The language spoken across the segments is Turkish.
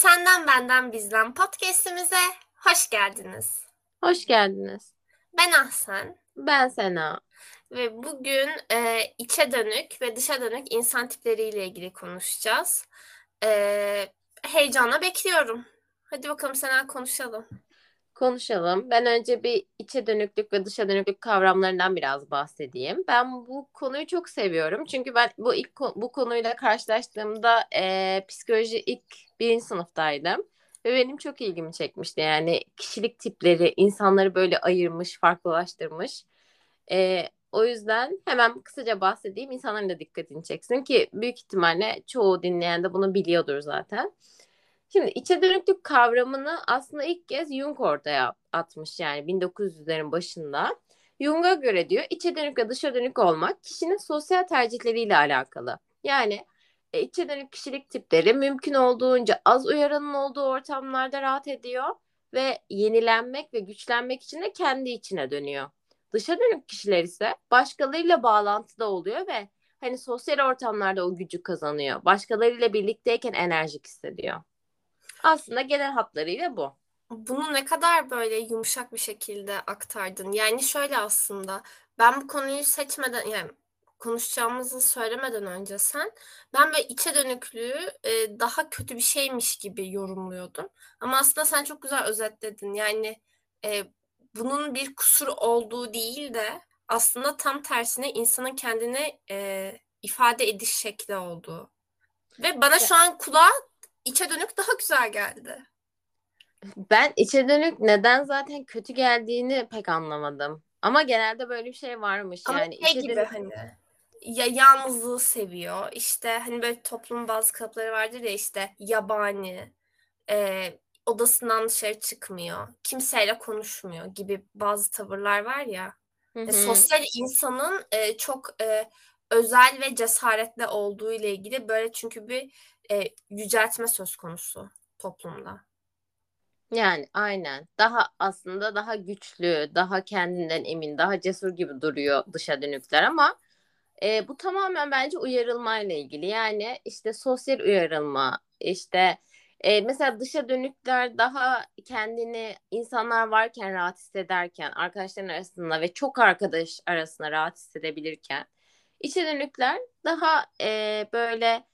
Senden Benden Bizden podcast'imize hoş geldiniz. Hoş geldiniz. Ben Ahsen. Ben Sena. Ve bugün e, içe dönük ve dışa dönük insan tipleriyle ilgili konuşacağız. E, heyecanla bekliyorum. Hadi bakalım Sena konuşalım. Konuşalım. Ben önce bir içe dönüklük ve dışa dönüklük kavramlarından biraz bahsedeyim. Ben bu konuyu çok seviyorum. Çünkü ben bu ilk bu konuyla karşılaştığımda e, psikoloji ilk birinci sınıftaydım. Ve benim çok ilgimi çekmişti. Yani kişilik tipleri insanları böyle ayırmış, farklılaştırmış. E, o yüzden hemen kısaca bahsedeyim. İnsanların da dikkatini çeksin ki büyük ihtimalle çoğu dinleyen de bunu biliyordur zaten. Şimdi içe dönüklük kavramını aslında ilk kez Jung ortaya atmış yani 1900'lerin başında. Jung'a göre diyor içe dönük ve dışa dönük olmak kişinin sosyal tercihleriyle alakalı. Yani e, içe dönük kişilik tipleri mümkün olduğunca az uyarının olduğu ortamlarda rahat ediyor ve yenilenmek ve güçlenmek için de kendi içine dönüyor. Dışa dönük kişiler ise başkalarıyla bağlantıda oluyor ve hani sosyal ortamlarda o gücü kazanıyor. Başkalarıyla birlikteyken enerjik hissediyor. Aslında genel hatlarıyla bu. Bunu ne kadar böyle yumuşak bir şekilde aktardın. Yani şöyle aslında ben bu konuyu seçmeden yani konuşacağımızı söylemeden önce sen ben böyle içe dönüklüğü e, daha kötü bir şeymiş gibi yorumluyordum. Ama aslında sen çok güzel özetledin. Yani e, bunun bir kusur olduğu değil de aslında tam tersine insanın kendini e, ifade ediş şekli olduğu. Ve bana şu an kulağa içe dönük daha güzel geldi. Ben içe dönük neden zaten kötü geldiğini pek anlamadım. Ama genelde böyle bir şey varmış Ama yani. şey içe gibi dönük... hani ya yalnızlığı seviyor. İşte hani böyle toplumun bazı kalıpları vardır ya işte yabani, e, odasından dışarı çıkmıyor, kimseyle konuşmuyor gibi bazı tavırlar var ya. Hı E, hı. sosyal insanın e, çok e, özel ve cesaretli olduğu ile ilgili böyle çünkü bir e, yüceltme söz konusu toplumda. Yani aynen. Daha aslında daha güçlü, daha kendinden emin, daha cesur gibi duruyor dışa dönükler ama e, bu tamamen bence uyarılmayla ilgili. Yani işte sosyal uyarılma, işte e, mesela dışa dönükler daha kendini insanlar varken rahat hissederken, arkadaşların arasında ve çok arkadaş arasında rahat hissedebilirken, içe dönükler daha e, böyle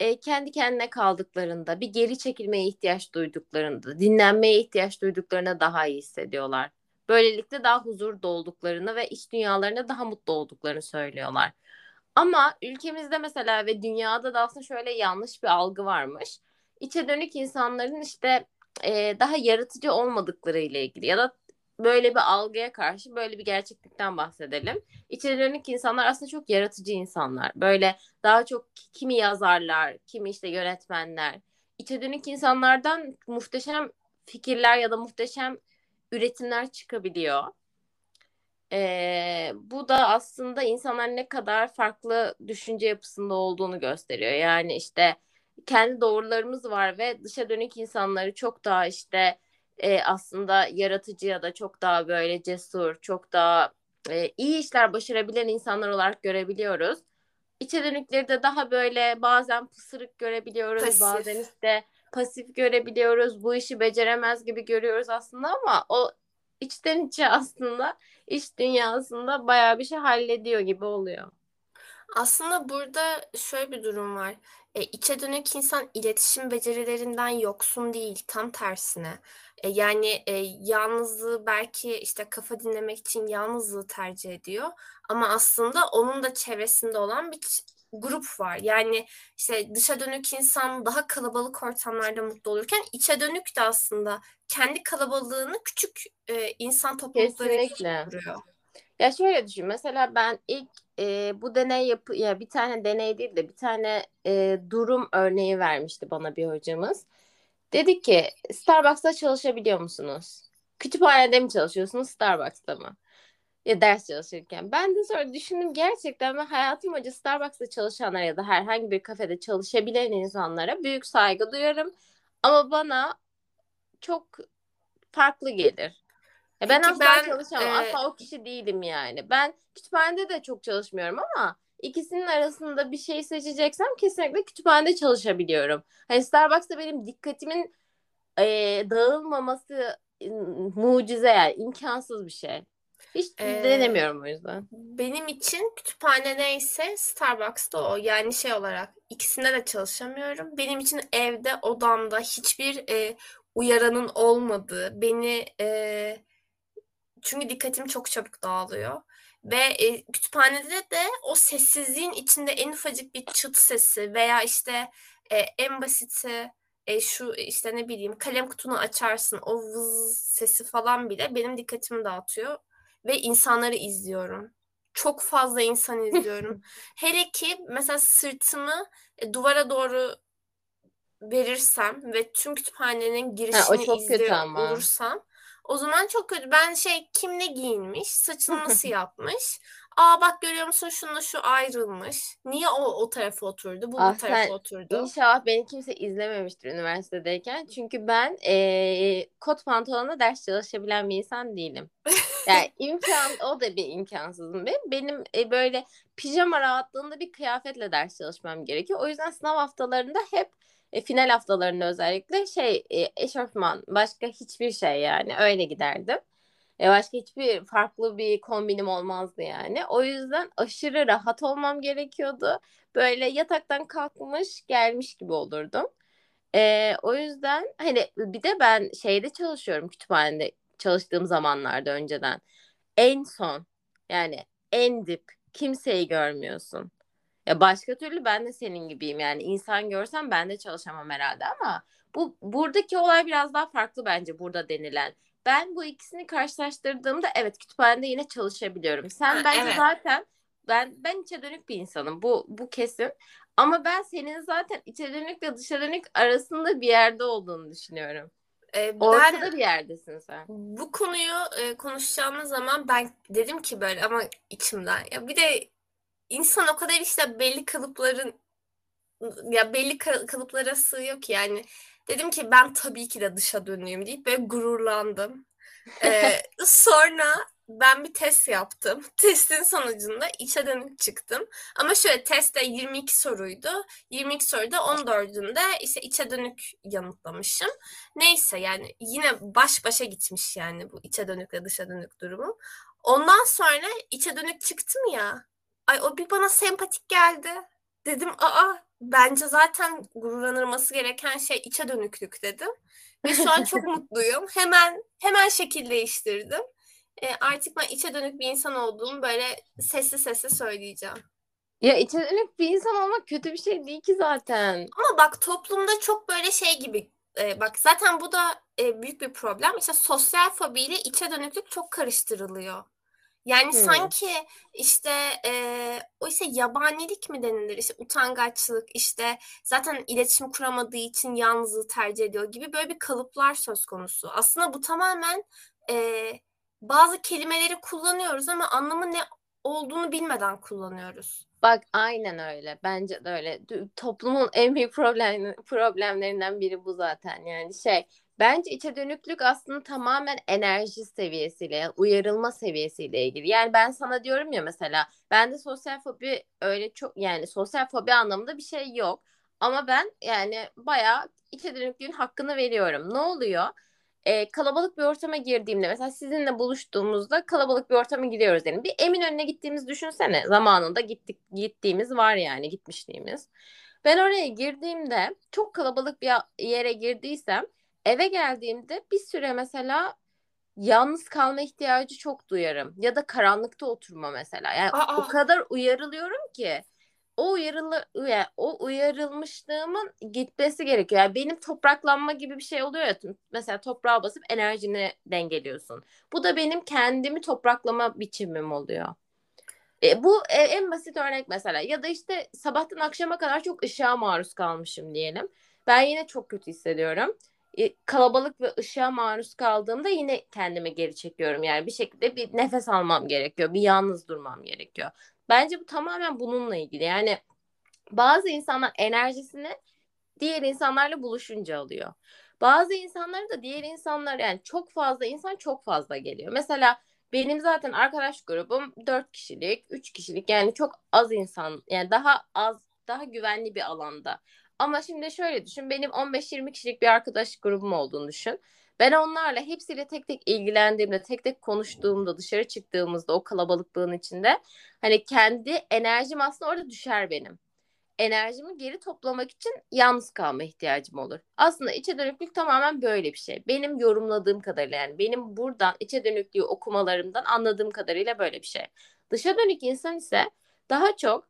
e, kendi kendine kaldıklarında, bir geri çekilmeye ihtiyaç duyduklarında, dinlenmeye ihtiyaç duyduklarında daha iyi hissediyorlar. Böylelikle daha huzur olduklarını ve iç dünyalarında daha mutlu olduklarını söylüyorlar. Ama ülkemizde mesela ve dünyada da aslında şöyle yanlış bir algı varmış. İçe dönük insanların işte e, daha yaratıcı olmadıkları ile ilgili ya da böyle bir algıya karşı böyle bir gerçeklikten bahsedelim. İçe dönük insanlar aslında çok yaratıcı insanlar. Böyle daha çok kimi yazarlar, kimi işte yönetmenler. İçe dönük insanlardan muhteşem fikirler ya da muhteşem üretimler çıkabiliyor. Ee, bu da aslında insanlar ne kadar farklı düşünce yapısında olduğunu gösteriyor. Yani işte kendi doğrularımız var ve dışa dönük insanları çok daha işte e, aslında yaratıcı ya da çok daha böyle cesur, çok daha e, iyi işler başarabilen insanlar olarak görebiliyoruz. İçe dönükleri de daha böyle bazen pısırık görebiliyoruz, Pasif. bazen işte pasif görebiliyoruz. Bu işi beceremez gibi görüyoruz aslında ama o içten içe aslında iş dünyasında bayağı bir şey hallediyor gibi oluyor. Aslında burada şöyle bir durum var. E, içe dönük insan iletişim becerilerinden yoksun değil, tam tersine. E, yani e, yalnızlığı belki işte kafa dinlemek için yalnızlığı tercih ediyor. Ama aslında onun da çevresinde olan bir grup var. Yani işte dışa dönük insan daha kalabalık ortamlarda mutlu olurken içe dönük de aslında kendi kalabalığını küçük e, insan Kesinlikle. kuruyor. Ya şöyle düşün. Mesela ben ilk e, bu deney yapı ya bir tane deney değil de bir tane e, durum örneği vermişti bana bir hocamız. Dedi ki Starbucks'ta çalışabiliyor musunuz? Kütüphanede mi çalışıyorsunuz, Starbucks'ta mı? Ya ders çalışırken. Ben de sonra düşündüm gerçekten ben hayatım boyunca Starbucks'ta çalışanlara ya da herhangi bir kafede çalışabilen insanlara büyük saygı duyarım. Ama bana çok farklı gelir. Ya ben Peki asla ben çalışamam. e, Asla o kişi değilim yani. Ben kütüphanede de çok çalışmıyorum ama ikisinin arasında bir şey seçeceksem kesinlikle kütüphanede çalışabiliyorum. Hani Starbucks'ta benim dikkatimin e, dağılmaması mucize yani imkansız bir şey. Hiç Ee, denemiyorum o yüzden. Benim için kütüphane neyse Starbucks'ta o. Yani şey olarak ikisinde de çalışamıyorum. Benim için evde odamda hiçbir e, uyaranın olmadığı, beni e, çünkü dikkatim çok çabuk dağılıyor. Ve e, kütüphanede de o sessizliğin içinde en ufacık bir çıt sesi veya işte e, en basiti e, şu işte ne bileyim kalem kutunu açarsın o vız sesi falan bile benim dikkatimi dağıtıyor ve insanları izliyorum. Çok fazla insan izliyorum. Hele ki mesela sırtımı e, duvara doğru verirsem ve tüm kütüphanenin Ha, girişini kötü izliyor olursam o zaman çok kötü. Ben şey kim ne giyinmiş, saçını nasıl yapmış? Aa bak görüyor musun şununla şu ayrılmış. Niye o o tarafa oturdu, bu Ah bu tarafa sen oturdu? inşallah beni kimse izlememiştir üniversitedeyken. Çünkü ben eee kot pantolonla ders çalışabilen bir insan değilim. Yani imkan o da bir imkansızım benim. Benim e, böyle pijama rahatlığında bir kıyafetle ders çalışmam gerekiyor. O yüzden sınav haftalarında hep e, final haftalarında özellikle şey e, eşofman başka hiçbir şey yani öyle giderdim. E, başka hiçbir farklı bir kombinim olmazdı yani. O yüzden aşırı rahat olmam gerekiyordu. Böyle yataktan kalkmış gelmiş gibi olurdum. E, o yüzden hani bir de ben şeyde çalışıyorum kütüphanede çalıştığım zamanlarda önceden. En son yani en dip kimseyi görmüyorsun. Ya başka türlü ben de senin gibiyim yani insan görsem ben de çalışamam herhalde ama bu buradaki olay biraz daha farklı bence burada denilen. Ben bu ikisini karşılaştırdığımda evet kütüphanede yine çalışabiliyorum. Sen bence evet. zaten ben ben içe dönük bir insanım. Bu bu kesin. Ama ben senin zaten içe dönükle dışa dönük arasında bir yerde olduğunu düşünüyorum. Ee, Ortada ben bir yerdesin sen. bu konuyu e, konuşacağımız zaman ben dedim ki böyle ama içimden ya bir de insan o kadar işte belli kalıpların ya belli ka- kalıplara sığıyor ki yani dedim ki ben tabii ki de dışa dönüyüm deyip böyle gururlandım. Ee, sonra ben bir test yaptım. Testin sonucunda içe dönük çıktım. Ama şöyle testte 22 soruydu. 22 soruda 14'ünde işte içe dönük yanıtlamışım. Neyse yani yine baş başa gitmiş yani bu içe dönükle dışa dönük durumu. Ondan sonra içe dönük çıktım ya. Ay o bir bana sempatik geldi. Dedim aa bence zaten gururlanılması gereken şey içe dönüklük dedim. Ve şu an çok mutluyum. Hemen hemen şekil değiştirdim. E, artık ben içe dönük bir insan olduğumu böyle sesli sesli söyleyeceğim. Ya içe dönük bir insan olmak kötü bir şey değil ki zaten. Ama bak toplumda çok böyle şey gibi e, bak zaten bu da e, büyük bir problem. İşte sosyal fobi ile içe dönüklük çok karıştırılıyor. Yani Hmm. sanki işte e, o ise yabanilik mi denilir? İşte utangaçlık, işte zaten iletişim kuramadığı için yalnızlığı tercih ediyor gibi böyle bir kalıplar söz konusu. Aslında bu tamamen e, bazı kelimeleri kullanıyoruz ama anlamı ne olduğunu bilmeden kullanıyoruz. Bak aynen öyle. Bence de öyle. Toplumun en büyük problem, problemlerinden biri bu zaten. Yani şey bence içe dönüklük aslında tamamen enerji seviyesiyle, yani uyarılma seviyesiyle ilgili. Yani ben sana diyorum ya mesela bende sosyal fobi öyle çok yani sosyal fobi anlamında bir şey yok. Ama ben yani bayağı içe dönüklüğün hakkını veriyorum. Ne oluyor? e, kalabalık bir ortama girdiğimde mesela sizinle buluştuğumuzda kalabalık bir ortama giriyoruz diyelim. Bir Eminönü'ne gittiğimiz düşünsene. Zamanında gittik gittiğimiz var yani gitmişliğimiz. Ben oraya girdiğimde çok kalabalık bir yere girdiysem eve geldiğimde bir süre mesela yalnız kalma ihtiyacı çok duyarım. Ya da karanlıkta oturma mesela. Yani o Aa, kadar uyarılıyorum ki o uyarılı yani o uyarılmışlığımın gitmesi gerekiyor. Yani benim topraklanma gibi bir şey oluyor ya. Mesela toprağa basıp enerjini dengeliyorsun. Bu da benim kendimi topraklama biçimim oluyor. E, bu e, en basit örnek mesela. Ya da işte sabahtan akşama kadar çok ışığa maruz kalmışım diyelim. Ben yine çok kötü hissediyorum. E, kalabalık ve ışığa maruz kaldığımda yine kendimi geri çekiyorum. Yani bir şekilde bir nefes almam gerekiyor. Bir yalnız durmam gerekiyor. Bence bu tamamen bununla ilgili. Yani bazı insanlar enerjisini diğer insanlarla buluşunca alıyor. Bazı insanları da diğer insanlar yani çok fazla insan çok fazla geliyor. Mesela benim zaten arkadaş grubum 4 kişilik, 3 kişilik yani çok az insan yani daha az daha güvenli bir alanda. Ama şimdi şöyle düşün benim 15-20 kişilik bir arkadaş grubum olduğunu düşün. Ben onlarla hepsiyle tek tek ilgilendiğimde, tek tek konuştuğumda, dışarı çıktığımızda o kalabalıklığın içinde hani kendi enerjim aslında orada düşer benim enerjimi geri toplamak için yalnız kalma ihtiyacım olur. Aslında içe dönüklük tamamen böyle bir şey. Benim yorumladığım kadarıyla yani benim buradan içe dönüklüğü okumalarımdan anladığım kadarıyla böyle bir şey. Dışa dönük insan ise daha çok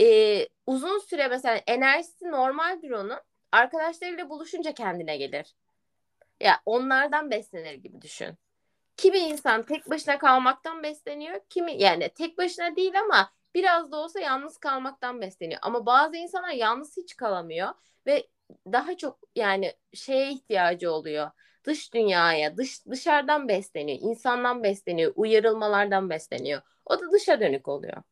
e, uzun süre mesela enerjisi normal bir onun arkadaşlarıyla buluşunca kendine gelir. Ya onlardan beslenir gibi düşün. Kimi insan tek başına kalmaktan besleniyor. Kimi yani tek başına değil ama biraz da olsa yalnız kalmaktan besleniyor. Ama bazı insanlar yalnız hiç kalamıyor ve daha çok yani şeye ihtiyacı oluyor. Dış dünyaya, dış dışarıdan besleniyor, insandan besleniyor, uyarılmalardan besleniyor. O da dışa dönük oluyor.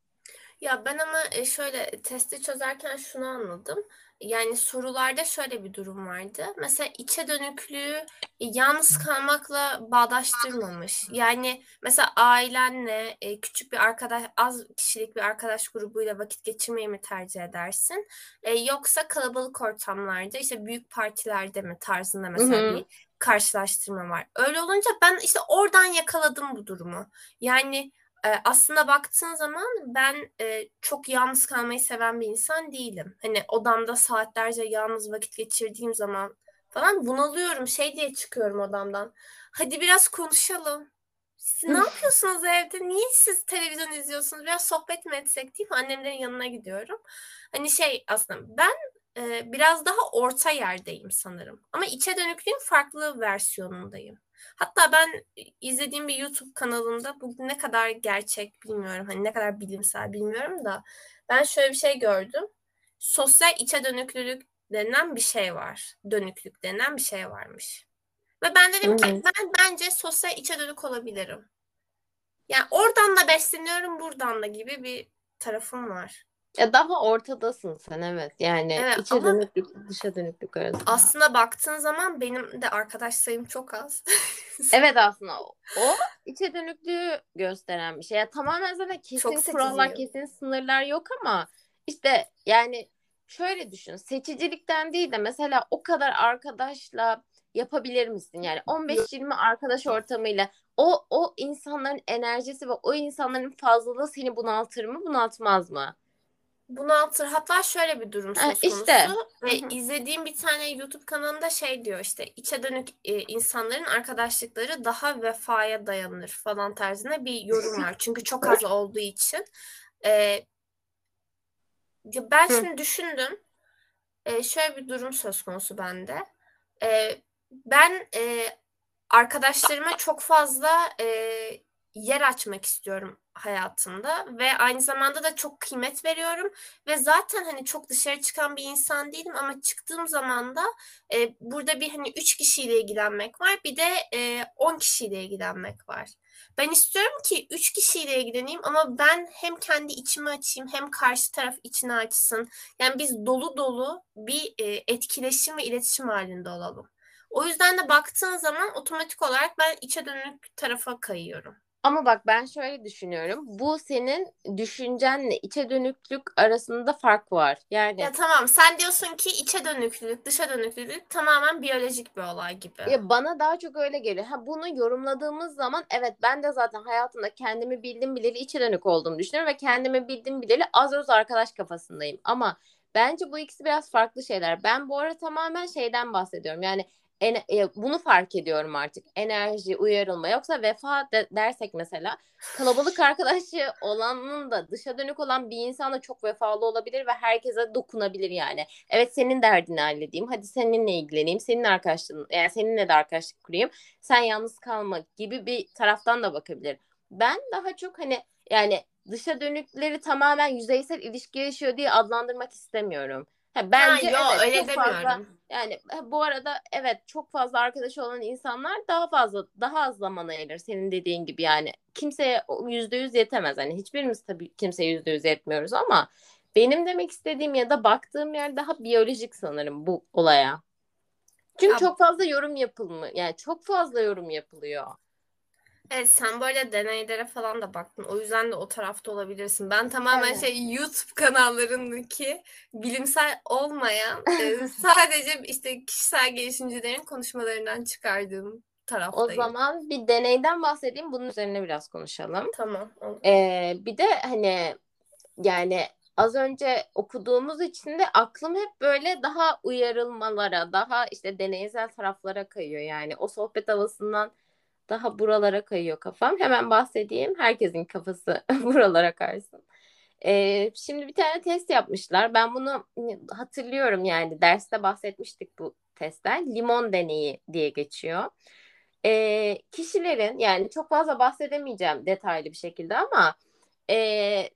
Ya ben ama e, şöyle testi çözerken şunu anladım. Yani sorularda şöyle bir durum vardı. Mesela içe dönüklüğü e, yalnız kalmakla bağdaştırmamış. Yani mesela ailenle e, küçük bir arkadaş, az kişilik bir arkadaş grubuyla vakit geçirmeyi mi tercih edersin? Yoksa kalabalık ortamlarda işte büyük partilerde mi tarzında mesela Hı-hı. bir karşılaştırma var. Öyle olunca ben işte oradan yakaladım bu durumu. Yani e, aslında baktığın zaman ben e, çok yalnız kalmayı seven bir insan değilim. Hani odamda saatlerce yalnız vakit geçirdiğim zaman falan bunalıyorum. Şey diye çıkıyorum odamdan. Hadi biraz konuşalım. Siz ne yapıyorsunuz evde? Niye siz televizyon izliyorsunuz? Biraz sohbet mi etsek mi? Annemlerin yanına gidiyorum. Hani şey aslında ben e, biraz daha orta yerdeyim sanırım. Ama içe dönüklüğün farklı versiyonundayım. Hatta ben izlediğim bir YouTube kanalında bu ne kadar gerçek bilmiyorum. Hani ne kadar bilimsel bilmiyorum da ben şöyle bir şey gördüm. Sosyal içe dönüklülük denen bir şey var. Dönüklük denen bir şey varmış. Ve ben dedim ki ben bence sosyal içe dönük olabilirim. Yani oradan da besleniyorum buradan da gibi bir tarafım var. Ya daha ortadasın sen evet. Yani Evet içe ama dönüklük dışa dönüklük arasında. aslında baktığın zaman benim de arkadaş sayım çok az. Evet aslında o, o içe dönüklüğü gösteren bir şey. Ya tamamen zaten kesin kurallar, kesin sınırlar yok ama işte yani şöyle düşün. Seçicilikten değil de mesela o kadar arkadaşla yapabilir misin? Yani 15-20 arkadaş ortamıyla o o insanların enerjisi ve o insanların fazlalığı seni bunaltır mı, bunaltmaz mı? Bunaltır. Hatta şöyle bir durum söz konusu. İşte. Ve izlediğim bir tane YouTube kanalında şey diyor işte içe dönük e, insanların arkadaşlıkları daha vefaya dayanır falan tarzında bir yorum var. Çünkü çok az olduğu için. E, ben şimdi düşündüm. E, şöyle bir durum söz konusu bende. E, ben e, arkadaşlarıma çok fazla e, yer açmak istiyorum hayatımda ve aynı zamanda da çok kıymet veriyorum ve zaten hani çok dışarı çıkan bir insan değilim ama çıktığım zaman da e, burada bir hani üç kişiyle ilgilenmek var bir de e, on kişiyle ilgilenmek var. Ben istiyorum ki üç kişiyle ilgileneyim ama ben hem kendi içimi açayım hem karşı taraf içini açsın. Yani biz dolu dolu bir e, etkileşim ve iletişim halinde olalım. O yüzden de baktığın zaman otomatik olarak ben içe dönük tarafa kayıyorum. Ama bak ben şöyle düşünüyorum. Bu senin düşüncenle içe dönüklük arasında fark var. Yani Ya tamam sen diyorsun ki içe dönüklülük, dışa dönüklülük tamamen biyolojik bir olay gibi. ya bana daha çok öyle geliyor. Ha bunu yorumladığımız zaman evet ben de zaten hayatımda kendimi bildim bileli içe dönük olduğumu düşünüyorum ve kendimi bildim bileli az öz arkadaş kafasındayım. Ama bence bu ikisi biraz farklı şeyler. Ben bu ara tamamen şeyden bahsediyorum. Yani en, bunu fark ediyorum artık. Enerji, uyarılma. Yoksa vefa de, dersek mesela kalabalık arkadaşı olanın da dışa dönük olan bir insan da çok vefalı olabilir ve herkese dokunabilir yani. Evet senin derdini halledeyim. Hadi seninle ilgileneyim. Senin arkadaşlığın yani seninle de arkadaşlık kurayım. Sen yalnız kalma gibi bir taraftan da bakabilir. Ben daha çok hani yani dışa dönükleri tamamen yüzeysel ilişki yaşıyor diye adlandırmak istemiyorum. Ha, bence ha, yo, evet, öyle çok demiyorum. Fazla, yani bu arada evet çok fazla arkadaş olan insanlar daha fazla daha az zaman ayırır senin dediğin gibi yani kimseye yüzde yüz yetemez hani hiçbirimiz tabii kimseye yüzde yüz yetmiyoruz ama benim demek istediğim ya da baktığım yer daha biyolojik sanırım bu olaya. Çünkü ya, çok fazla yorum yapılmıyor yani çok fazla yorum yapılıyor. Evet sen böyle deneylere falan da baktın. O yüzden de o tarafta olabilirsin. Ben tamamen Evet. şey YouTube kanallarındaki bilimsel olmayan e, sadece işte kişisel gelişimcilerin konuşmalarından çıkardığım O taraftayım. zaman bir deneyden bahsedeyim. Bunun üzerine biraz konuşalım. Tamam. olur. Ee, bir de hani yani az önce okuduğumuz için de aklım hep böyle daha uyarılmalara, daha işte deneysel taraflara kayıyor. Yani o sohbet havasından daha buralara kayıyor kafam. Hemen bahsedeyim. Herkesin kafası buralara kaysın. Ee, şimdi bir tane test yapmışlar. Ben bunu hatırlıyorum yani derste bahsetmiştik bu testten. Limon deneyi diye geçiyor. Ee, kişilerin yani çok fazla bahsedemeyeceğim detaylı bir şekilde ama e,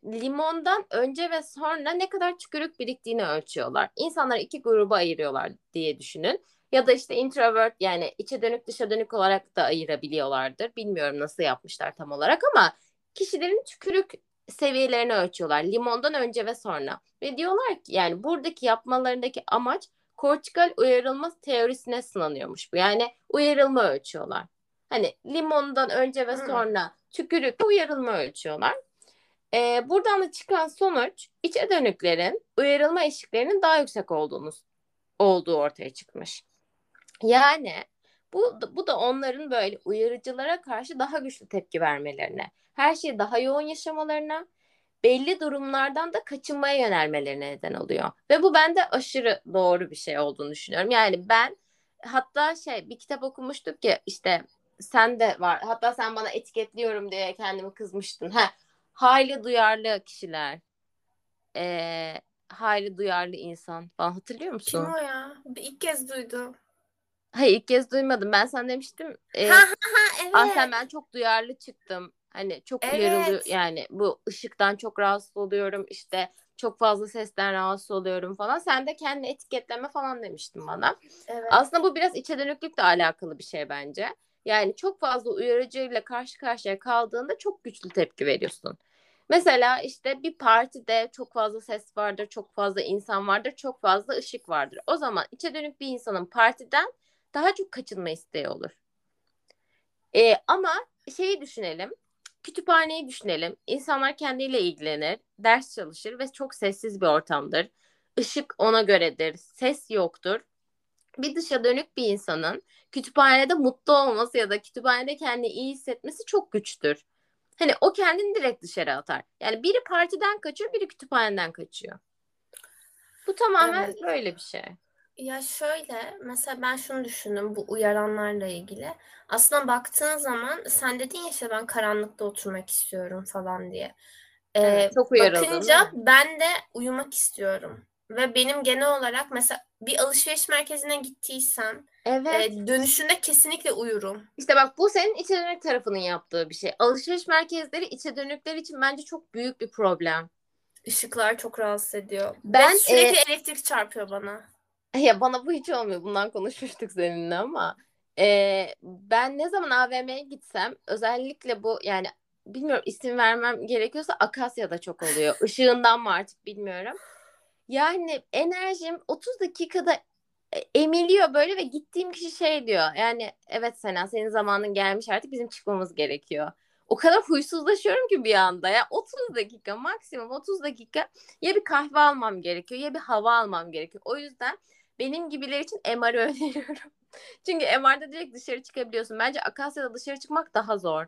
limondan önce ve sonra ne kadar tükürük biriktiğini ölçüyorlar. İnsanları iki gruba ayırıyorlar diye düşünün. Ya da işte introvert yani içe dönük dışa dönük olarak da ayırabiliyorlardır. Bilmiyorum nasıl yapmışlar tam olarak ama kişilerin tükürük seviyelerini ölçüyorlar limondan önce ve sonra. Ve diyorlar ki yani buradaki yapmalarındaki amaç kortikal uyarılma teorisine sınanıyormuş bu. Yani uyarılma ölçüyorlar. Hani limondan önce ve Hmm. sonra tükürük uyarılma ölçüyorlar. Ee, buradan da çıkan sonuç içe dönüklerin uyarılma eşiklerinin daha yüksek olduğunu olduğu ortaya çıkmış. Yani bu bu da onların böyle uyarıcılara karşı daha güçlü tepki vermelerine, her şeyi daha yoğun yaşamalarına, belli durumlardan da kaçınmaya yönelmelerine neden oluyor. Ve bu bende aşırı doğru bir şey olduğunu düşünüyorum. Yani ben hatta şey bir kitap okumuştuk ki işte sen de var. Hatta sen bana etiketliyorum diye kendimi kızmıştın. Ha, hayli duyarlı kişiler. Ee, hayli duyarlı insan falan hatırlıyor musun? Kim o ya? Bir ilk kez duydum. Hayır ilk kez duymadım. Ben sana demiştim. E, Ha ha ha evet. Ahsen ben çok duyarlı çıktım. Hani çok Evet. uyarılı yani bu ışıktan çok rahatsız oluyorum. işte çok fazla sesten rahatsız oluyorum falan. Sen de kendi etiketleme falan demiştin bana. Evet. Aslında bu biraz içe dönüklükle alakalı bir şey bence. Yani çok fazla uyarıcıyla karşı karşıya kaldığında çok güçlü tepki veriyorsun. Mesela işte bir partide çok fazla ses vardır, çok fazla insan vardır, çok fazla ışık vardır. O zaman içe dönük bir insanın partiden daha çok kaçınma isteği olur. Ee, ama şeyi düşünelim, kütüphaneyi düşünelim. İnsanlar kendiyle ilgilenir, ders çalışır ve çok sessiz bir ortamdır. Işık ona göredir, ses yoktur. Bir dışa dönük bir insanın kütüphanede mutlu olması ya da kütüphanede kendini iyi hissetmesi çok güçtür. Hani o kendini direkt dışarı atar. Yani biri partiden kaçıyor, biri kütüphaneden kaçıyor. Bu tamamen Evet. böyle bir şey. Ya şöyle mesela ben şunu düşündüm bu uyaranlarla ilgili. Aslında baktığın zaman sen dedin ya işte ben karanlıkta oturmak istiyorum falan diye. Ee, Evet, çok uyarıldın, bakınca mi? ben de uyumak istiyorum. Ve benim genel olarak mesela bir alışveriş merkezine gittiysem Evet. e, dönüşünde kesinlikle uyurum. İşte bak bu senin içe dönük tarafının yaptığı bir şey. Alışveriş merkezleri içe dönükler için bence çok büyük bir problem. Işıklar çok rahatsız ediyor. Ve Ben, sürekli elektrik çarpıyor bana. Ya bana bu hiç olmuyor. Bundan konuşmuştuk seninle ama e, ben ne zaman AVM'ye gitsem özellikle bu yani bilmiyorum isim vermem gerekiyorsa Akasya'da çok oluyor. Işığından mı artık bilmiyorum. Yani enerjim 30 dakikada e, emiliyor böyle ve gittiğim kişi şey diyor. Yani evet Sena senin zamanın gelmiş artık bizim çıkmamız gerekiyor. O kadar huysuzlaşıyorum ki bir anda ya 30 dakika maksimum 30 dakika ya bir kahve almam gerekiyor ya bir hava almam gerekiyor. O yüzden benim gibiler için MR'ı öneriyorum. Çünkü MR'da direkt dışarı çıkabiliyorsun. Bence Akasya'da dışarı çıkmak daha zor.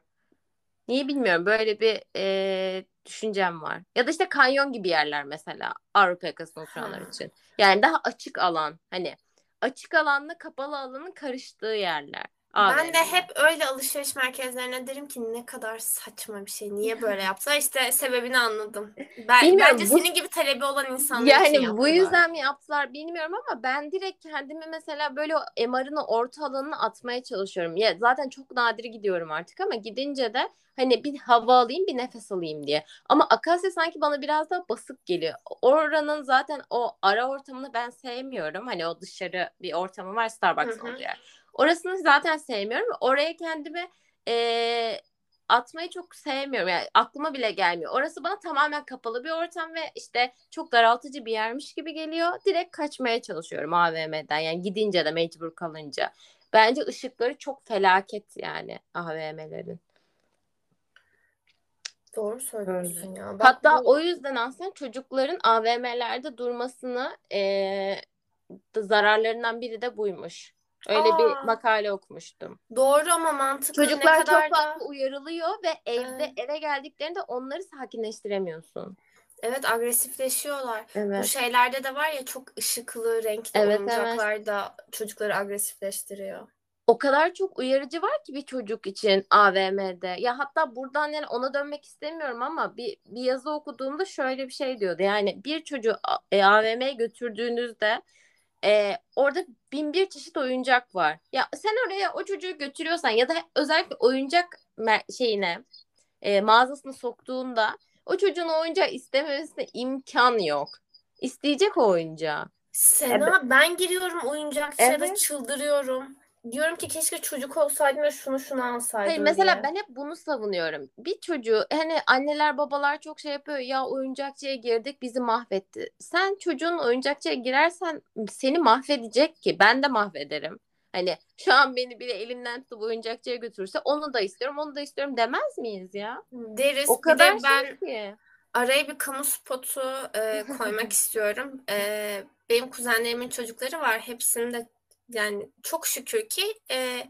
Niye bilmiyorum. Böyle bir e, düşüncem var. Ya da işte kanyon gibi yerler mesela Avrupa yakasında oturanlar için. Yani daha açık alan. Hani açık alanla kapalı alanın karıştığı yerler. Ben de hep öyle alışveriş merkezlerine derim ki ne kadar saçma bir şey. Niye böyle yaptılar? İşte sebebini anladım. Ben, Bilmiyorum, bence bu- senin gibi talebi olan insanlar için Yani bu yaptılar. yüzden mi yaptılar bilmiyorum ama ben direkt kendimi mesela böyle o MR'ın orta alanına atmaya çalışıyorum. Ya zaten çok nadir gidiyorum artık ama gidince de hani bir hava alayım bir nefes alayım diye. Ama Akasya sanki bana biraz daha basık geliyor. Oranın zaten o ara ortamını ben sevmiyorum. Hani o dışarı bir ortamı var Starbucks yer. Orasını zaten sevmiyorum. Oraya kendimi eee, atmayı çok sevmiyorum. Yani aklıma bile gelmiyor. Orası bana tamamen kapalı bir ortam ve işte çok daraltıcı bir yermiş gibi geliyor. Direkt kaçmaya çalışıyorum AVM'den. Yani gidince de mecbur kalınca. Bence ışıkları çok felaket yani AVM'lerin. Doğru söylüyorsun ya. Bak Hatta bu o yüzden aslında çocukların AVM'lerde durmasını eee, zararlarından biri de buymuş. Öyle bir Aa. makale okumuştum. doğru ama mantıklı ne Çocuklar çok kadar da fazla uyarılıyor ve evde Evet. eve geldiklerinde onları sakinleştiremiyorsun. evet agresifleşiyorlar. Bu Evet. şeylerde de var ya çok ışıklı, renkli Evet, oyuncaklar da çocukları agresifleştiriyor. O kadar çok uyarıcı var ki bir çocuk için AVM'de. Ya hatta buradan yani ona dönmek istemiyorum ama bir, bir yazı okuduğumda şöyle bir şey diyordu. Yani bir çocuğu A- e, AVM'ye götürdüğünüzde e, orada bin bir çeşit oyuncak var. Ya sen oraya o çocuğu götürüyorsan ya da özellikle oyuncak şeyine e, mağazasına soktuğunda o çocuğun oyuncağı istememesine imkan yok. İsteyecek o oyuncağı. Sena ben giriyorum oyuncakçıya Evet. çıldırıyorum. Diyorum ki keşke çocuk olsaydım ve şunu şunu alsaydım Hayır mesela diye. ben hep bunu savunuyorum. Bir çocuğu hani anneler babalar çok şey yapıyor ya oyuncakçıya girdik bizi mahvetti. Sen çocuğun oyuncakçıya girersen seni mahvedecek ki ben de mahvederim. Hani şu an beni biri elimden tutup oyuncakçıya götürürse onu da istiyorum onu da istiyorum demez miyiz ya? Deriz. O kadar de ben şey ki. araya bir kamu spotu e, koymak istiyorum. E, benim kuzenlerimin çocukları var. Hepsinde yani çok şükür ki e,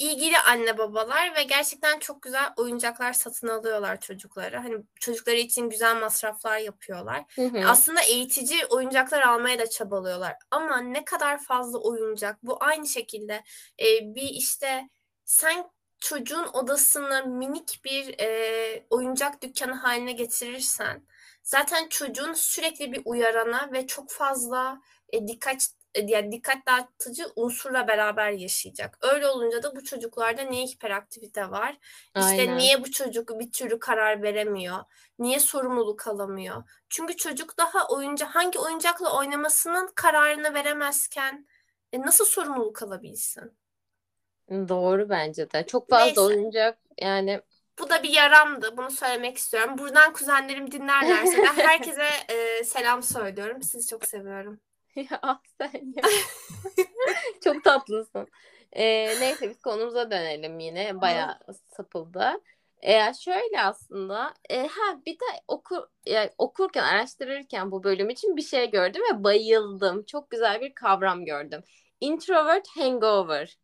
ilgili anne babalar ve gerçekten çok güzel oyuncaklar satın alıyorlar çocuklara. Hani çocukları için güzel masraflar yapıyorlar. Hı hı. Aslında eğitici oyuncaklar almaya da çabalıyorlar. Ama ne kadar fazla oyuncak. Bu aynı şekilde e, bir işte sen çocuğun odasını minik bir e, oyuncak dükkanı haline getirirsen zaten çocuğun sürekli bir uyarana ve çok fazla e, dikkat yani dikkat dağıtıcı unsurla beraber yaşayacak. Öyle olunca da bu çocuklarda niye hiperaktivite var? İşte Aynen. niye bu çocuk bir türlü karar veremiyor? Niye sorumluluk alamıyor? Çünkü çocuk daha oyunca hangi oyuncakla oynamasının kararını veremezken e, nasıl sorumluluk alabilsin? Doğru bence de. Çok fazla Neyse. oyuncak yani Bu da bir yaramdı. Bunu söylemek istiyorum. Buradan kuzenlerim dinlerlerse de herkese e, selam söylüyorum. Sizi çok seviyorum. Ya ah sen ya. Çok tatlısın. Ee, neyse biz konumuza dönelim yine. Bayağı sapıldı. Ee, şöyle aslında e, ha bir de okur yani okurken araştırırken bu bölüm için bir şey gördüm ve bayıldım. Çok güzel bir kavram gördüm. Introvert hangover.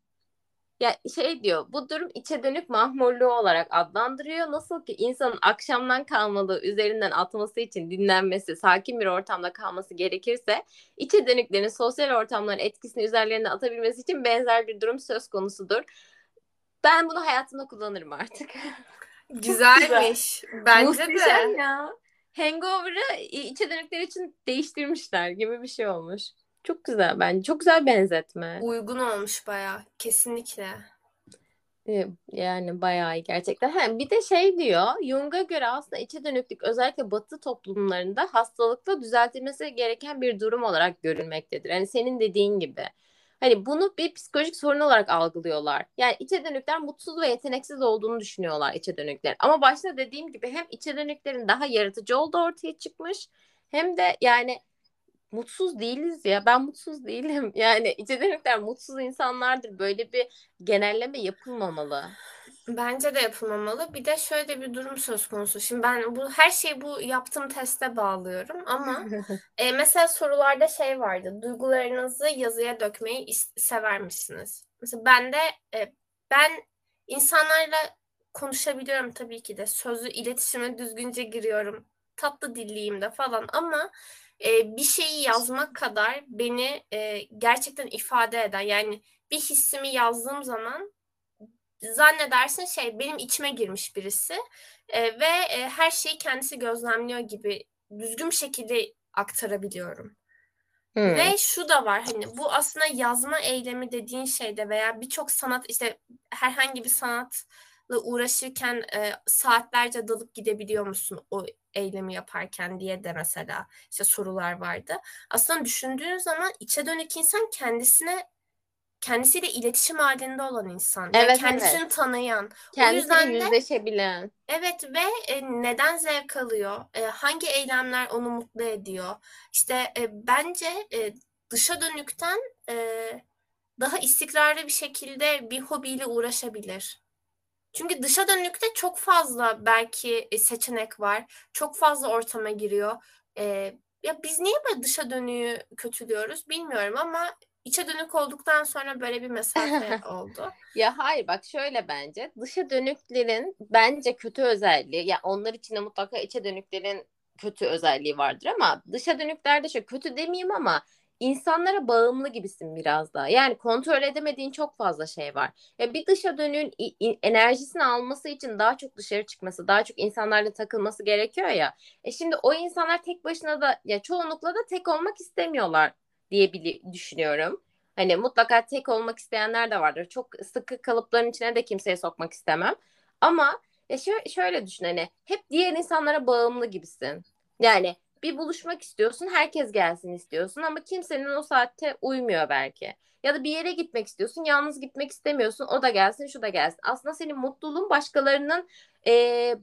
Ya şey diyor bu durum içe dönük mahmurluğu olarak adlandırıyor. Nasıl ki insanın akşamdan kalmadığı üzerinden atması için dinlenmesi, sakin bir ortamda kalması gerekirse içe dönüklerin sosyal ortamların etkisini üzerlerine atabilmesi için benzer bir durum söz konusudur. Ben bunu hayatımda kullanırım artık. Güzelmiş. Bence de. Muhteşem ya. Hangover'ı içe dönükler için değiştirmişler gibi bir şey olmuş. Çok güzel bence. Çok güzel benzetme. Uygun olmuş bayağı. Kesinlikle. Ee, Yani bayağı iyi gerçekten. Ha, bir de şey diyor, Jung'a göre aslında içe dönüklük özellikle Batı toplumlarında hastalıkla düzeltilmesi gereken bir durum olarak görülmektedir. Hani senin dediğin gibi. Hani bunu bir psikolojik sorun olarak algılıyorlar. Yani içe dönükler mutsuz ve yeteneksiz olduğunu düşünüyorlar içe dönükler. Ama başta dediğim gibi hem içe dönüklerin daha yaratıcı olduğu ortaya çıkmış hem de yani mutsuz değiliz ya. Ben mutsuz değilim. Yani içe dönükler mutsuz insanlardır. Böyle bir genelleme yapılmamalı. Bence de yapılmamalı. Bir de şöyle bir durum söz konusu. Şimdi ben bu her şeyi bu yaptığım teste bağlıyorum ama e, mesela sorularda şey vardı. Duygularınızı yazıya dökmeyi sever misiniz? Mesela ben de e, ben insanlarla konuşabiliyorum tabii ki de. Sözlü iletişime düzgünce giriyorum. Tatlı dilliyim de falan ama e, bir şeyi yazmak kadar beni e, gerçekten ifade eden yani bir hissimi yazdığım zaman zannedersin şey benim içime girmiş birisi e, ve e, her şeyi kendisi gözlemliyor gibi düzgün şekilde aktarabiliyorum. Hmm. Ve şu da var hani bu aslında yazma eylemi dediğin şeyde veya birçok sanat işte herhangi bir sanatla uğraşırken e, saatlerce dalıp gidebiliyor musun o eylemi yaparken diye de mesela işte sorular vardı. Aslında düşündüğün zaman içe dönük insan kendisine kendisiyle iletişim halinde olan insan. Yani Evet, kendisini evet. tanıyan. Kendisiyle yüzden de- yüzleşebilen. Evet ve e, neden zevk alıyor? E, hangi eylemler onu mutlu ediyor? İşte e, bence e, dışa dönükten e, daha istikrarlı bir şekilde bir hobiyle uğraşabilir. Çünkü dışa dönükte çok fazla belki e, seçenek var. Çok fazla ortama giriyor. Ee, ya biz niye böyle dışa dönüğü kötülüyoruz bilmiyorum ama içe dönük olduktan sonra böyle bir mesafe oldu. Ya hayır bak şöyle bence dışa dönüklerin bence kötü özelliği ya onlar içinde mutlaka içe dönüklerin kötü özelliği vardır ama dışa dönüklerde şu kötü demeyeyim ama insanlara bağımlı gibisin biraz daha. Yani kontrol edemediğin çok fazla şey var. Ya bir dışa dönüğün enerjisini alması için daha çok dışarı çıkması, daha çok insanlarla takılması gerekiyor ya. E şimdi o insanlar tek başına da ya çoğunlukla da tek olmak istemiyorlar diye düşünüyorum. Hani mutlaka tek olmak isteyenler de vardır. Çok sıkı kalıpların içine de kimseye sokmak istemem. Ama ya şöyle, şöyle düşün hani hep diğer insanlara bağımlı gibisin. Yani bir buluşmak istiyorsun, herkes gelsin istiyorsun ama kimsenin o saatte uymuyor belki. Ya da bir yere gitmek istiyorsun, yalnız gitmek istemiyorsun. O da gelsin, şu da gelsin. Aslında senin mutluluğun başkalarının e,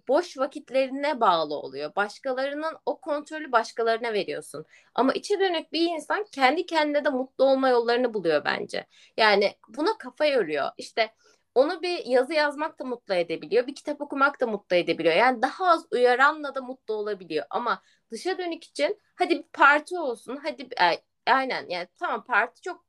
boş vakitlerine bağlı oluyor. Başkalarının o kontrolü başkalarına veriyorsun. Ama içe dönük bir insan kendi kendine de mutlu olma yollarını buluyor bence. Yani buna kafa yoruyor. İşte onu bir yazı yazmak da mutlu edebiliyor. Bir kitap okumak da mutlu edebiliyor. Yani daha az uyaranla da mutlu olabiliyor. Ama dışa dönük için hadi bir parti olsun. Hadi aynen yani tamam parti çok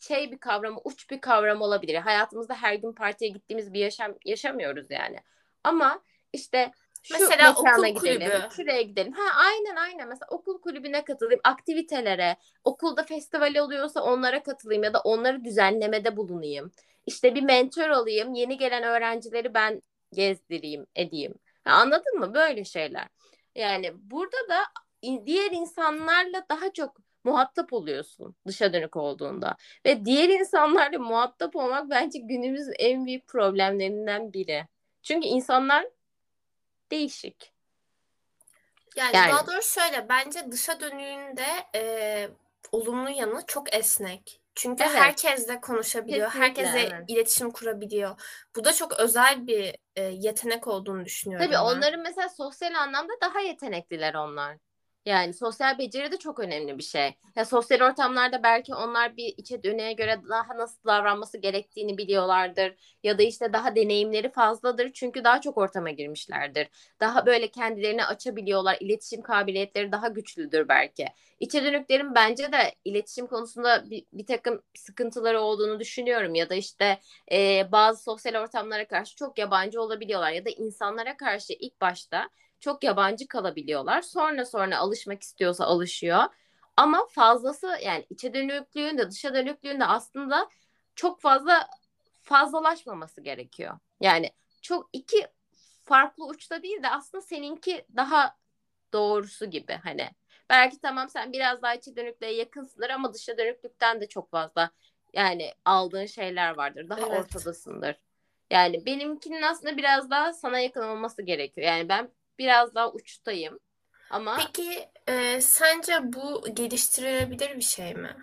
şey bir kavram, uç bir kavram olabilir. Hayatımızda her gün partiye gittiğimiz bir yaşam yaşamıyoruz yani. Ama işte şu Mesela okul gidelim, kulübü. şuraya gidelim. Ha aynen aynen. Mesela okul kulübüne katılayım, aktivitelere, okulda festival oluyorsa onlara katılayım ya da onları düzenlemede bulunayım. İşte bir mentor olayım, yeni gelen öğrencileri ben gezdireyim, edeyim. Ha, anladın mı? Böyle şeyler. Yani burada da diğer insanlarla daha çok muhatap oluyorsun dışa dönük olduğunda. Ve diğer insanlarla muhatap olmak bence günümüzün en büyük problemlerinden biri. Çünkü insanlar değişik. Yani, yani. daha doğrusu şöyle bence dışa dönüğünde e, olumlu yanı çok esnek. Çünkü evet. herkesle konuşabiliyor, Kesinlikle, herkesle evet. iletişim kurabiliyor. Bu da çok özel bir e, yetenek olduğunu düşünüyorum. Tabii ben. onların mesela sosyal anlamda daha yetenekliler onlar. Yani sosyal beceri de çok önemli bir şey. Ya sosyal ortamlarda belki onlar bir içe döneye göre daha nasıl davranması gerektiğini biliyorlardır ya da işte daha deneyimleri fazladır çünkü daha çok ortama girmişlerdir. Daha böyle kendilerini açabiliyorlar. İletişim kabiliyetleri daha güçlüdür belki. İçe dönüklerin bence de iletişim konusunda bir, bir takım sıkıntıları olduğunu düşünüyorum ya da işte e, bazı sosyal ortamlara karşı çok yabancı olabiliyorlar ya da insanlara karşı ilk başta çok yabancı kalabiliyorlar. Sonra sonra alışmak istiyorsa alışıyor. Ama fazlası yani içe dönüklüğün de dışa dönüklüğün de aslında çok fazla fazlalaşmaması gerekiyor. Yani çok iki farklı uçta değil de aslında seninki daha doğrusu gibi hani. Belki tamam sen biraz daha içe dönüklüğe yakınsındır ama dışa dönüklükten de çok fazla yani aldığın şeyler vardır. Daha evet. ortadasındır. Yani benimkinin aslında biraz daha sana yakın olması gerekiyor. Yani ben biraz daha uçtayım. Ama Peki e, sence bu geliştirilebilir bir şey mi?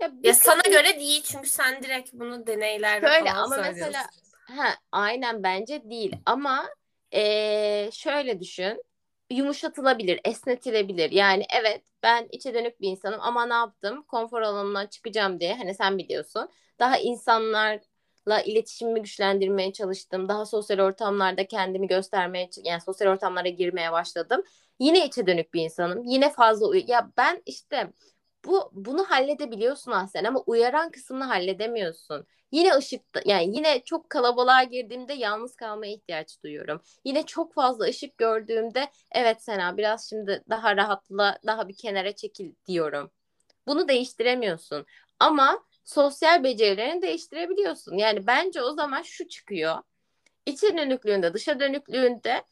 Ya, ya sana göre değil çünkü sen direkt bunu deneylerle Şöyle falan ama mesela ha, aynen bence değil ama e, şöyle düşün yumuşatılabilir, esnetilebilir. Yani evet ben içe dönük bir insanım ama ne yaptım? Konfor alanından çıkacağım diye hani sen biliyorsun. Daha insanlar la iletişimimi güçlendirmeye çalıştım. Daha sosyal ortamlarda kendimi göstermeye yani sosyal ortamlara girmeye başladım. Yine içe dönük bir insanım. Yine fazla uy- ya ben işte bu bunu halledebiliyorsun aslında ama uyaran kısmını halledemiyorsun. Yine ışıkta yani yine çok kalabalığa girdiğimde yalnız kalmaya ihtiyaç duyuyorum. Yine çok fazla ışık gördüğümde evet Sena biraz şimdi daha rahatla daha bir kenara çekil diyorum. Bunu değiştiremiyorsun. Ama sosyal becerilerini değiştirebiliyorsun. Yani bence o zaman şu çıkıyor. İçe dönüklüğünde, dışa dönüklüğünde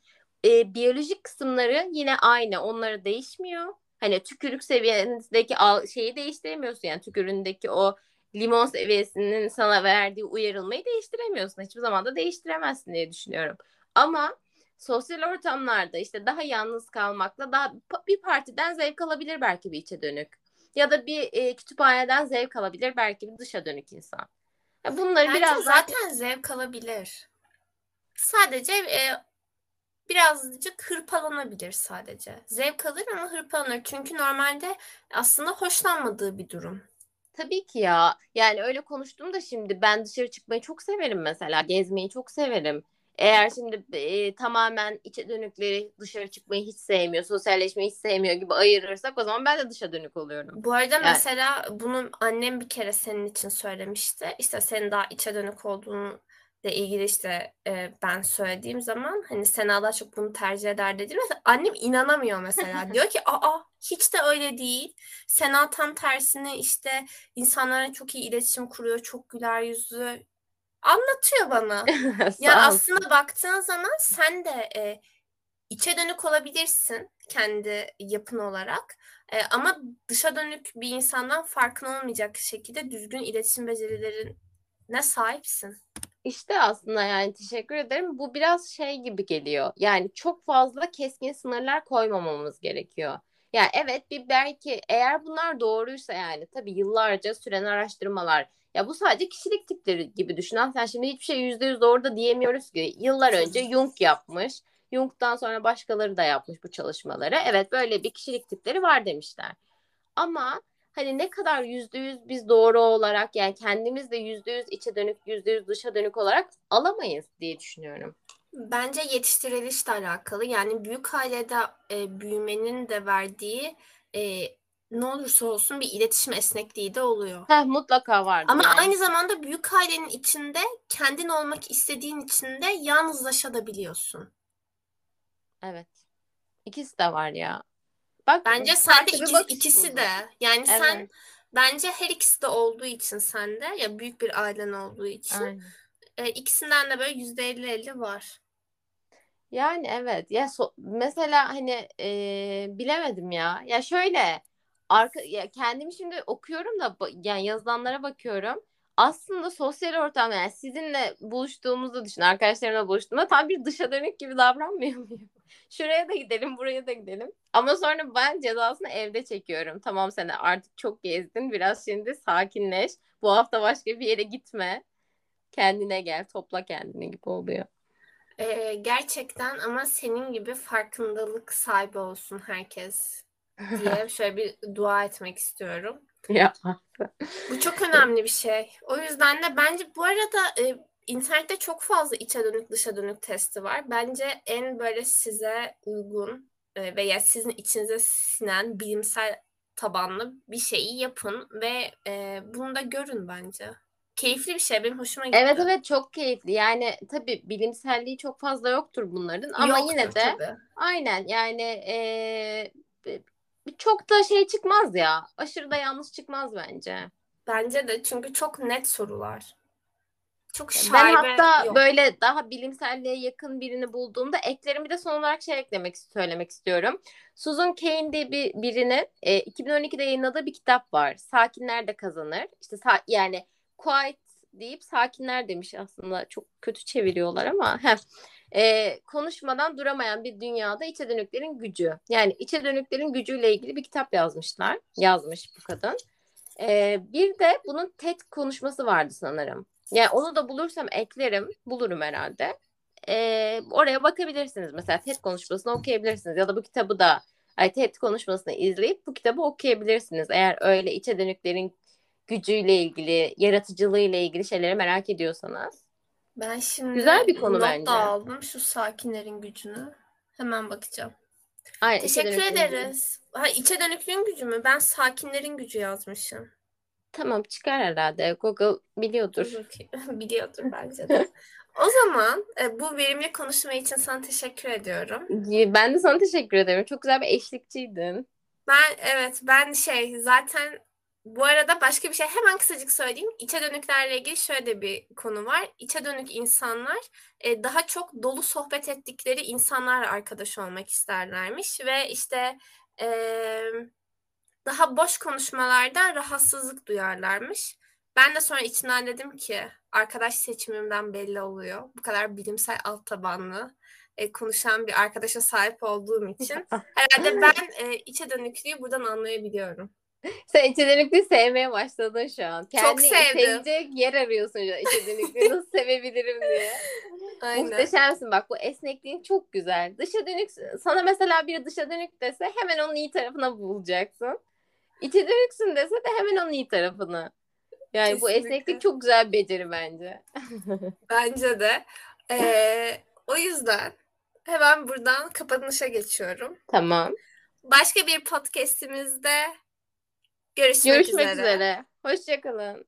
e, biyolojik kısımları yine aynı. Onları değişmiyor. Hani tükürük seviyenizdeki şeyi değiştiremiyorsun. Yani tüküründeki o limon seviyesinin sana verdiği uyarılmayı değiştiremiyorsun. Hiçbir zaman da değiştiremezsin diye düşünüyorum. Ama sosyal ortamlarda işte daha yalnız kalmakla daha bir partiden zevk alabilir belki bir içe dönük ya da bir e, kütüphaneden zevk alabilir belki bir dışa dönük insan. Ya bunları Bence biraz zaten daha... zevk alabilir. Sadece e, birazcık hırpalanabilir sadece. Zevk alır ama hırpalanır. Çünkü normalde aslında hoşlanmadığı bir durum. Tabii ki ya. Yani öyle konuştum da şimdi ben dışarı çıkmayı çok severim mesela. Gezmeyi çok severim. Eğer şimdi e, tamamen içe dönükleri dışarı çıkmayı hiç sevmiyor, sosyalleşmeyi hiç sevmiyor gibi ayırırsak o zaman ben de dışa dönük oluyorum. Bu arada Yani- mesela bunu annem bir kere senin için söylemişti. İşte senin daha içe dönük olduğunu ile ilgili işte e, ben söylediğim zaman hani Sena daha çok bunu tercih eder dedim. Mesela annem inanamıyor mesela. Diyor ki aa hiç de öyle değil. Sena tam tersine işte insanlara çok iyi iletişim kuruyor. Çok güler yüzlü. Anlatıyor bana. Ya aslında baktığın zaman sen de e, içe dönük olabilirsin kendi yapın olarak. E, ama dışa dönük bir insandan farkın olmayacak şekilde düzgün iletişim becerilerine sahipsin. İşte aslında yani teşekkür ederim. Bu biraz şey gibi geliyor. Yani çok fazla keskin sınırlar koymamamız gerekiyor. Yani evet bir belki eğer bunlar doğruysa yani tabii yıllarca süren araştırmalar. Ya bu sadece kişilik tipleri gibi düşün. Ama Sen şimdi hiçbir şey yüzde yüz doğru da diyemiyoruz ki. Yıllar önce Jung yapmış. Jung'dan sonra başkaları da yapmış bu çalışmaları. Evet böyle bir kişilik tipleri var demişler. Ama hani ne kadar yüzde yüz biz doğru olarak yani kendimiz de yüzde yüz içe dönük yüzde yüz dışa dönük olarak alamayız diye düşünüyorum. Bence yetiştirilişle alakalı. Yani büyük ailede e, büyümenin de verdiği e, ne olursa olsun bir iletişim esnekliği de oluyor. Heh, mutlaka vardır Ama yani. aynı zamanda büyük ailenin içinde kendin olmak istediğin için de yalnızlaşabiliyorsun. Evet. İkisi de var ya. Bak Bence sende bir ikisi, buldum. de. Yani sen Evet. bence her ikisi de olduğu için sende ya büyük bir ailen olduğu için Aynen. e, ikisinden de böyle yüzde elli elli var. Yani evet ya so- mesela hani e, bilemedim ya. Ya şöyle arka ya kendimi şimdi okuyorum da yani yazılanlara bakıyorum. Aslında sosyal ortam yani sizinle buluştuğumuzu düşün. Arkadaşlarımla buluştuğumda tam bir dışa dönük gibi davranmıyor muyum? Şuraya da gidelim, buraya da gidelim. Ama sonra ben cezasını evde çekiyorum. Tamam sen artık çok gezdin. Biraz şimdi sakinleş. Bu hafta başka bir yere gitme. Kendine gel, topla kendini gibi oluyor. E, gerçekten ama senin gibi farkındalık sahibi olsun herkes diye şöyle bir dua etmek istiyorum. Ya Bu çok önemli bir şey. O yüzden de bence bu arada e, internette çok fazla içe dönük dışa dönük testi var. Bence en böyle size uygun e, veya sizin içinize sinen bilimsel tabanlı bir şeyi yapın ve e, bunu da görün bence. Keyifli bir şey. Benim hoşuma gitti. Evet evet çok keyifli. Yani tabii bilimselliği çok fazla yoktur bunların ama Yoktur yine de tabii. aynen yani b- çok da şey çıkmaz ya. Aşırı da yanlış çıkmaz bence. Bence de çünkü çok net sorular. Çok Ben şaibe hatta yok. böyle daha bilimselliğe yakın birini bulduğumda eklerim bir de son olarak şey eklemek söylemek istiyorum. Susan Cain diye bir birinin e, 2012'de yayınladığı bir kitap var. Sakinler de kazanır. İşte sa- yani quiet deyip sakinler demiş aslında. Çok kötü çeviriyorlar ama heh. E, konuşmadan duramayan bir dünyada içe dönüklerin gücü. Yani içe dönüklerin gücüyle ilgili bir kitap yazmışlar. Yazmış bu kadın. E, bir de bunun TED konuşması vardı sanırım. Yani onu da bulursam eklerim. Bulurum herhalde. Ee, oraya bakabilirsiniz. Mesela TED konuşmasını okuyabilirsiniz. Ya da bu kitabı da ay, TED konuşmasını izleyip bu kitabı okuyabilirsiniz. Eğer öyle içe dönüklerin gücüyle ilgili, yaratıcılığıyla ilgili şeyleri merak ediyorsanız. Ben şimdi Güzel bir konu not bence. da aldım şu sakinlerin gücünü. Hemen bakacağım. Aynen, Teşekkür ederiz. Ha, içe dönüklüğün gücü mü? Ben sakinlerin gücü yazmışım. Tamam çıkar herhalde. Google biliyordur. Biliyordur bence de. O zaman e, bu verimli konuşma için sana teşekkür ediyorum. Ben de sana teşekkür ederim. Çok güzel bir eşlikçiydin. Ben evet ben şey zaten bu arada başka bir şey hemen kısacık söyleyeyim. İçe dönüklerle ilgili şöyle de bir konu var. İçe dönük insanlar e, daha çok dolu sohbet ettikleri insanlarla arkadaş olmak isterlermiş ve işte e, daha boş konuşmalardan rahatsızlık duyarlarmış. Ben de sonra içinden dedim ki arkadaş seçimimden belli oluyor. Bu kadar bilimsel alt tabanlı e, konuşan bir arkadaşa sahip olduğum için herhalde ben e, içe dönüklüğü buradan anlayabiliyorum. Sen içe sevmeye başladın şu an. Kendini sevdim. sevecek yer arıyorsun şu an. İçe nasıl sevebilirim diye. Aynen. Muhteşemsin bak bu esnekliğin çok güzel. Dışa dönük sana mesela biri dışa dönük dese hemen onun iyi tarafına bulacaksın. İçe dönüksün dese de hemen onun iyi tarafını. Yani bu Kesinlikle. esneklik çok güzel bir beceri bence. Bence de. Ee, o yüzden hemen buradan kapanışa geçiyorum. Tamam. Başka bir podcast'imizde görüşmek, Görüşmek üzere. üzere. Hoşçakalın.